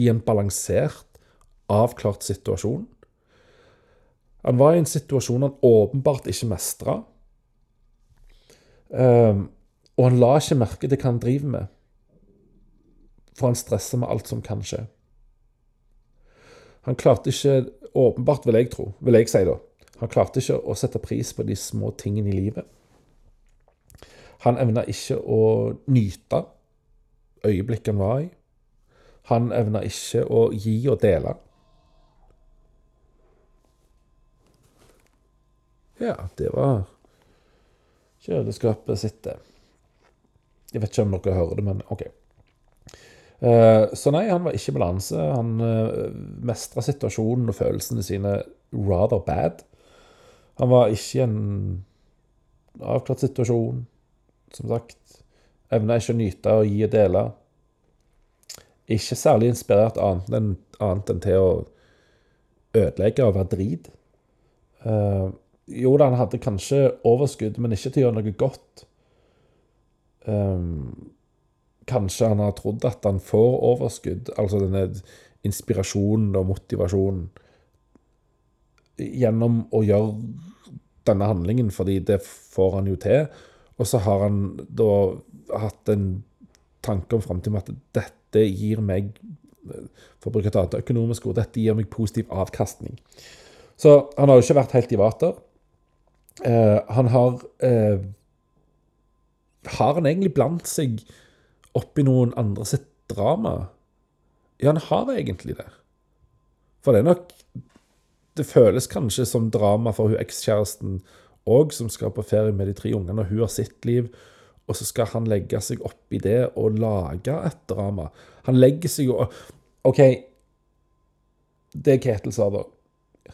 i en balansert, avklart situasjon. Han var i en situasjon han åpenbart ikke mestra. Um, og han la ikke merke til hva han driver med, for han stresser med alt som kan skje. Han klarte ikke, åpenbart vil jeg tro, vil jeg si da, han klarte ikke å sette pris på de små tingene i livet. Han evna ikke å nyte øyeblikket han var i. Han evna ikke å gi og dele. Ja, det var kjøleskapet sitt, det. Jeg vet ikke om dere hører det, men OK. Eh, så nei, han var ikke i balanse. Han uh, mestra situasjonen og følelsene sine rather bad. Han var ikke i en avklart situasjon, som sagt. Evna ikke å nyte og gi og dele. Ikke særlig inspirert annet enn, annet enn til å ødelegge og være drit. Uh, jo da, han hadde kanskje overskudd, men ikke til å gjøre noe godt. Um, kanskje han har trodd at han får overskudd, altså denne inspirasjonen og motivasjonen, gjennom å gjøre denne handlingen, fordi det får han jo til. Og så har han da hatt en tanke om framtiden at dette gir meg for å bruke et annet økonomisk ord, dette gir meg positiv avkastning. Så han har jo ikke vært helt i vater. Eh, han har eh, Har han egentlig blant seg oppi noen andre sitt drama. Ja, han har egentlig det. For det er nok Det føles kanskje som drama for hun ekskjæresten òg, som skal på ferie med de tre ungene, og hun har sitt liv. Og så skal han legge seg opp i det og lage et drama. Han legger seg jo OK, det Ketil sa da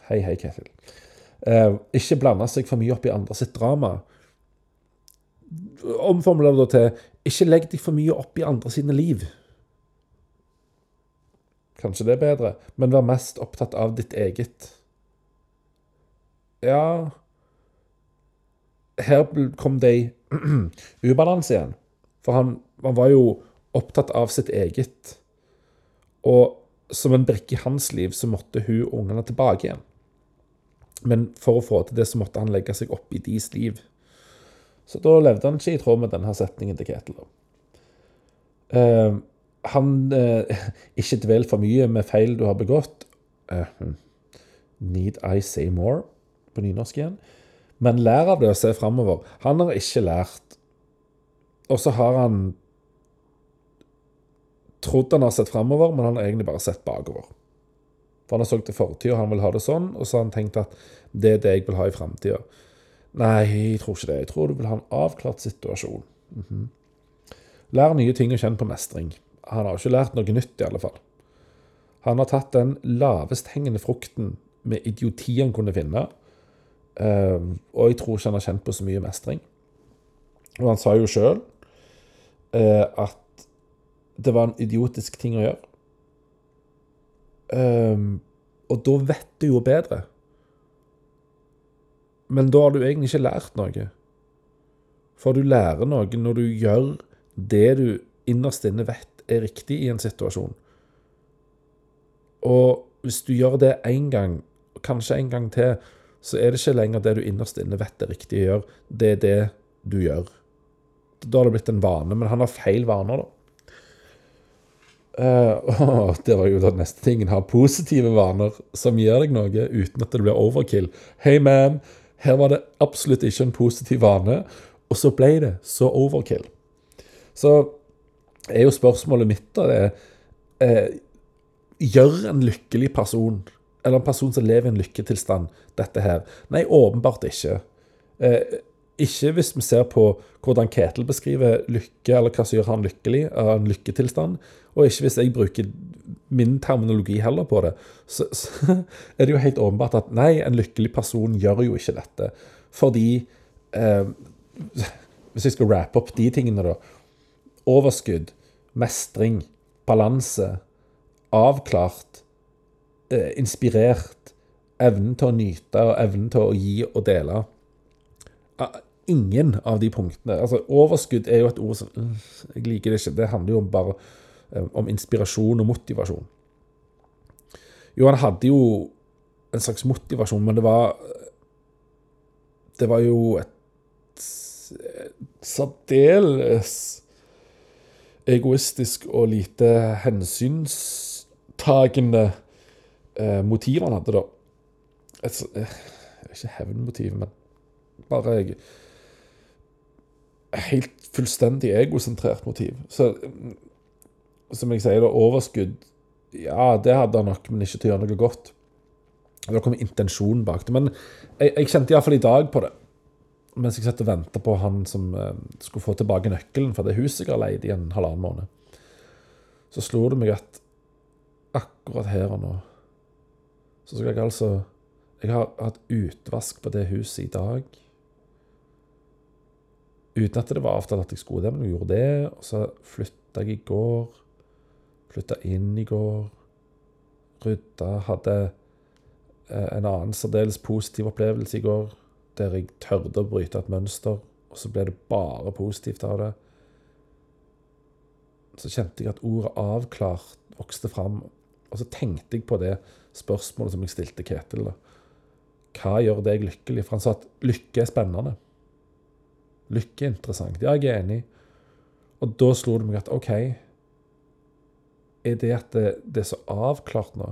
Hei, hei, Ketil. Eh, ikke blande seg for mye opp i andre sitt drama. Omformuler det til ikke legg deg for mye opp i andre sine liv. Kanskje det er bedre, men vær mest opptatt av ditt eget. Ja Her kom det i ubalanse igjen. For han, han, var jo opptatt av sitt eget. Og som en brikke i hans liv så måtte hun og ungene tilbake igjen. Men for å få til det så måtte han legge seg opp i deres liv. Så da levde han ikke i tråd med denne setningen til Ketil. Uh, han uh, Ikke dvel for mye med feil du har begått. Uh, need I say more? På nynorsk igjen. Men lær av det og se framover. Han har ikke lært. Og så har han trodd han har sett framover, men han har egentlig bare sett bakover. For han har sagt til fortida han vil ha det sånn, og så har han tenkt at det er det jeg vil ha i framtida. Nei, jeg tror ikke det. Jeg tror du vil ha en avklart situasjon. Mm -hmm. Lær nye ting og kjenn på mestring. Han har ikke lært noe nytt, i alle fall. Han har tatt den lavest hengende frukten med idioti han kunne finne, uh, og jeg tror ikke han har kjent på så mye mestring. Og han sa jo sjøl uh, at det var en idiotisk ting å gjøre. Uh, og da vet du jo bedre. Men da har du egentlig ikke lært noe. For du lærer noe når du gjør det du innerst inne vet er riktig i en situasjon. Og hvis du gjør det én gang, kanskje en gang til, så er det ikke lenger det du innerst inne vet er riktig å gjøre. Det er det du gjør. Da har det blitt en vane. Men han har feil vaner, da. Uh, det var jo da neste tingen. Ha positive vaner som gir deg noe uten at det blir overkill. Hey man, her var det absolutt ikke en positiv vane, og så ble det så overkill. Så er jo spørsmålet mitt da det eh, Gjør en lykkelig person, eller en person som lever i en lykketilstand, dette her? Nei, åpenbart ikke. Eh, ikke hvis vi ser på hvordan Ketil beskriver lykke, eller hva som gjør han lykkelig, av en lykketilstand. Og ikke hvis jeg bruker min terminologi heller på det. Så, så er det jo helt åpenbart at nei, en lykkelig person gjør jo ikke dette. Fordi eh, Hvis jeg skal rappe opp de tingene, da. Overskudd, mestring, balanse, avklart, eh, inspirert, evnen til å nyte og evnen til å gi og dele ingen av de punktene. Altså, overskudd er jo et ord som mm, Jeg liker det ikke. Det handler jo om bare om inspirasjon og motivasjon. Jo, han hadde jo en slags motivasjon, men det var Det var jo et særdeles egoistisk og lite hensynstagende eh, motiv han hadde, da. Et, eh, ikke hevnmotiv, men bare jeg, helt fullstendig egosentrert motiv. Så som jeg sier, da, overskudd Ja, det hadde han nok, men ikke til å gjøre noe godt. Det kom intensjon bak det. Men jeg, jeg kjente iallfall i dag på det. Mens jeg satt og venta på han som eh, skulle få tilbake nøkkelen for det huset jeg har leid i en halvannen måned. Så slo det meg at akkurat her og nå så skal jeg altså Jeg har hatt utvask på det huset i dag. Uten at det var avtalt at jeg skulle det, men jeg gjorde det. Og så flytta jeg i går. Flytta inn i går. Rydda. Hadde eh, en annen særdeles positiv opplevelse i går, der jeg tørde å bryte et mønster, og så ble det bare positivt av det. Så kjente jeg at ordet 'avklart' vokste fram, og så tenkte jeg på det spørsmålet som jeg stilte Ketil. da. Hva gjør deg lykkelig? For han sa at lykke er spennende. Lykke er interessant. Ja, jeg er enig. Og da slo det meg at OK Er det at det, det, er så avklart nå?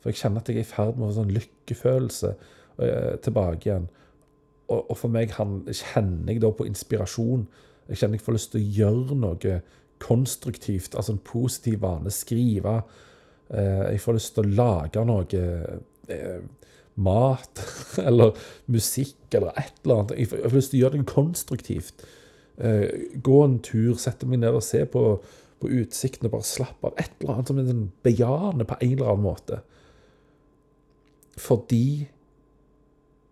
For jeg kjenner at jeg er i ferd med å få sånn lykkefølelse eh, tilbake igjen. Og, og, for meg han, kjenner jeg da på inspirasjon. Jeg kjenner jeg får lyst til å gjøre noe konstruktivt, altså en positiv vane. Skrive. Eh, jeg får lyst til å lage noe. Eh, mat eller musikk eller et eller annet. Jeg har lyst til å gjøre det konstruktivt. Eh, gå en tur, sette meg ned og se på, på utsikten og bare slappe av. Et eller annet som er sånn bejaende på en eller annen måte. Fordi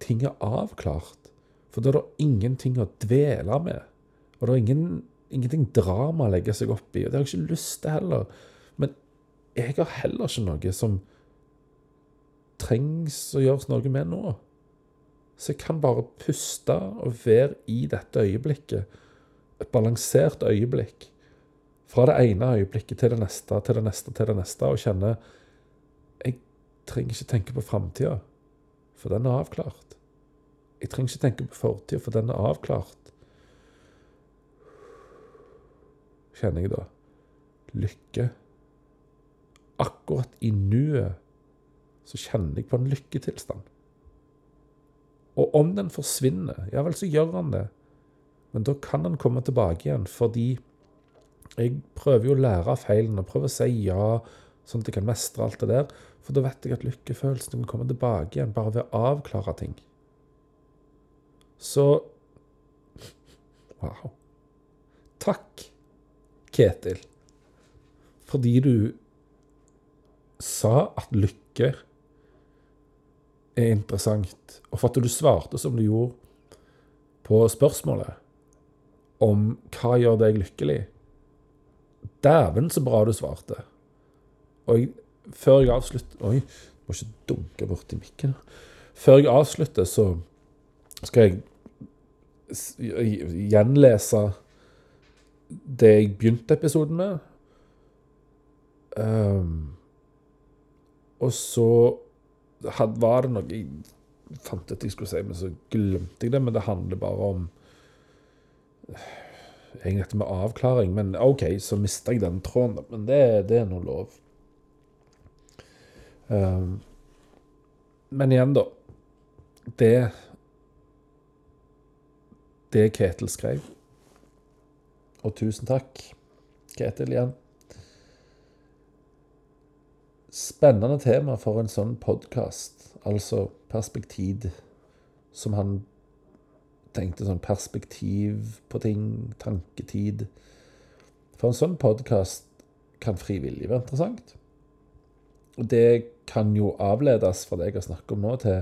ting er avklart. For da er det ingenting å dvele med. Og det er ingen, ingenting drama å legge seg opp i. Og det har jeg ikke lyst til heller. Men jeg har heller ikke noe som trengs å gjøres noe med nå. Så jeg kan bare puste og være i dette øyeblikket. Et balansert øyeblikk. Fra det ene øyeblikket til det neste, til det neste, til det neste, og kjenne Jeg trenger ikke tenke på framtida, for den er avklart. Jeg trenger ikke tenke på fortida, for den er avklart. Kjenner jeg da lykke. Akkurat i nuet så kjenner jeg på en lykketilstand. Og om den forsvinner, ja vel, så gjør han det. Men da kan han komme tilbake igjen, fordi jeg prøver jo å lære av feilene. Prøver å si ja, sånn at jeg kan mestre alt det der. For da vet jeg at lykkefølelsen kan komme tilbake igjen bare ved å avklare ting. Så Wow. Takk, Ketil, fordi du sa at lykke er interessant, og for at du svarte som du gjorde på spørsmålet om hva gjør deg lykkelig. Dæven, så bra du svarte. Og jeg, før jeg avslutter Oi, må ikke dunke borti mikken. Før jeg avslutter, så skal jeg gjenlese det jeg begynte episoden med. Um, og så had, var det noe jeg fant ut jeg skulle si, men så glemte jeg det. Men det handler bare om egentlig dette med avklaring. Men OK, så mista jeg den tråden. Men det, det er nå lov. Um, men igjen, da. Det Det Ketil skrev Og tusen takk, Ketil igjen. Spennende tema for en sånn podkast, altså perspektiv, som han tenkte sånn perspektiv på ting, tanketid. For en sånn podkast kan frivillig være interessant. Og det kan jo avledes fra det jeg har snakket om nå, til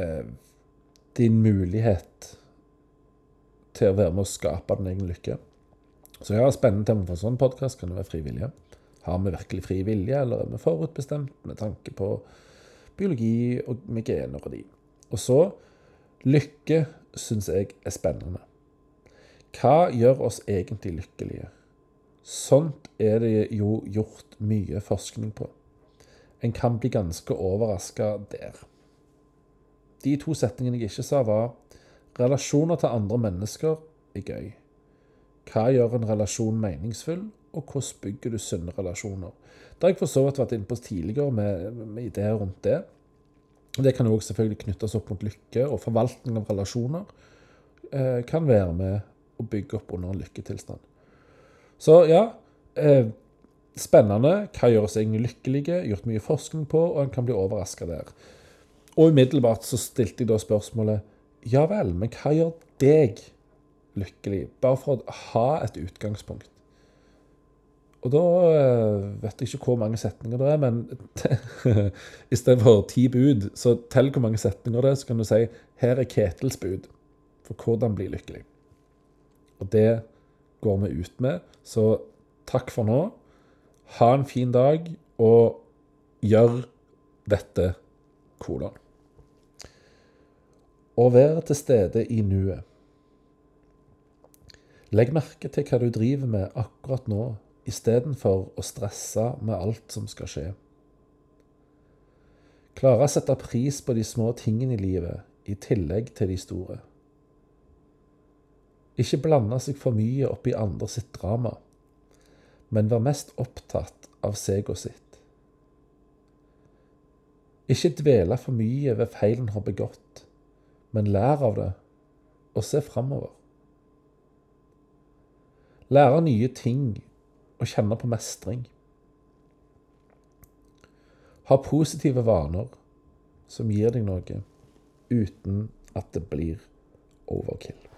eh, din mulighet til å være med å skape din egen lykke. Så ja, spennende tema for en sånn podkast kan det være frivillige. Har vi virkelig fri vilje, eller er vi forutbestemt med tanke på biologi og med gener og de? Og så lykke syns jeg er spennende. Hva gjør oss egentlig lykkelige? Sånt er det jo gjort mye forskning på. En kan bli ganske overraska der. De to setningene jeg ikke sa, var relasjoner til andre mennesker er gøy. Hva gjør en relasjon meningsfull, og hvordan bygger du sunne relasjoner? Det har jeg for så vidt vært inne på tidligere med, med ideer rundt det. Det kan òg selvfølgelig knyttes opp mot lykke, og forvaltning av relasjoner eh, kan være med å bygge opp under en lykketilstand. Så ja, eh, spennende. Hva gjør oss egentlig lykkelige? Gjort mye forskning på, og en kan bli overraska der. Og umiddelbart så stilte jeg da spørsmålet Ja vel, men hva gjør deg lykkelig? Bare for å ha et utgangspunkt. Og da eh, vet jeg ikke hvor mange setninger det er, men istedenfor ti bud, så tell hvor mange setninger det er, så kan du si her er Ketels bud for hvordan bli lykkelig. Og det går vi ut med. Så takk for nå. Ha en fin dag, og gjør dette kolon. Å være til stede i nuet. Legg merke til hva du driver med akkurat nå, istedenfor å stresse med alt som skal skje. Klare å sette pris på de små tingene i livet, i tillegg til de store. Ikke blande seg for mye opp i andre sitt drama, men vær mest opptatt av seg og sitt. Ikke dvele for mye ved feilen har begått, men lær av det, og se framover. Lære nye ting og kjenne på mestring. Ha positive vaner som gir deg noe, uten at det blir overkill.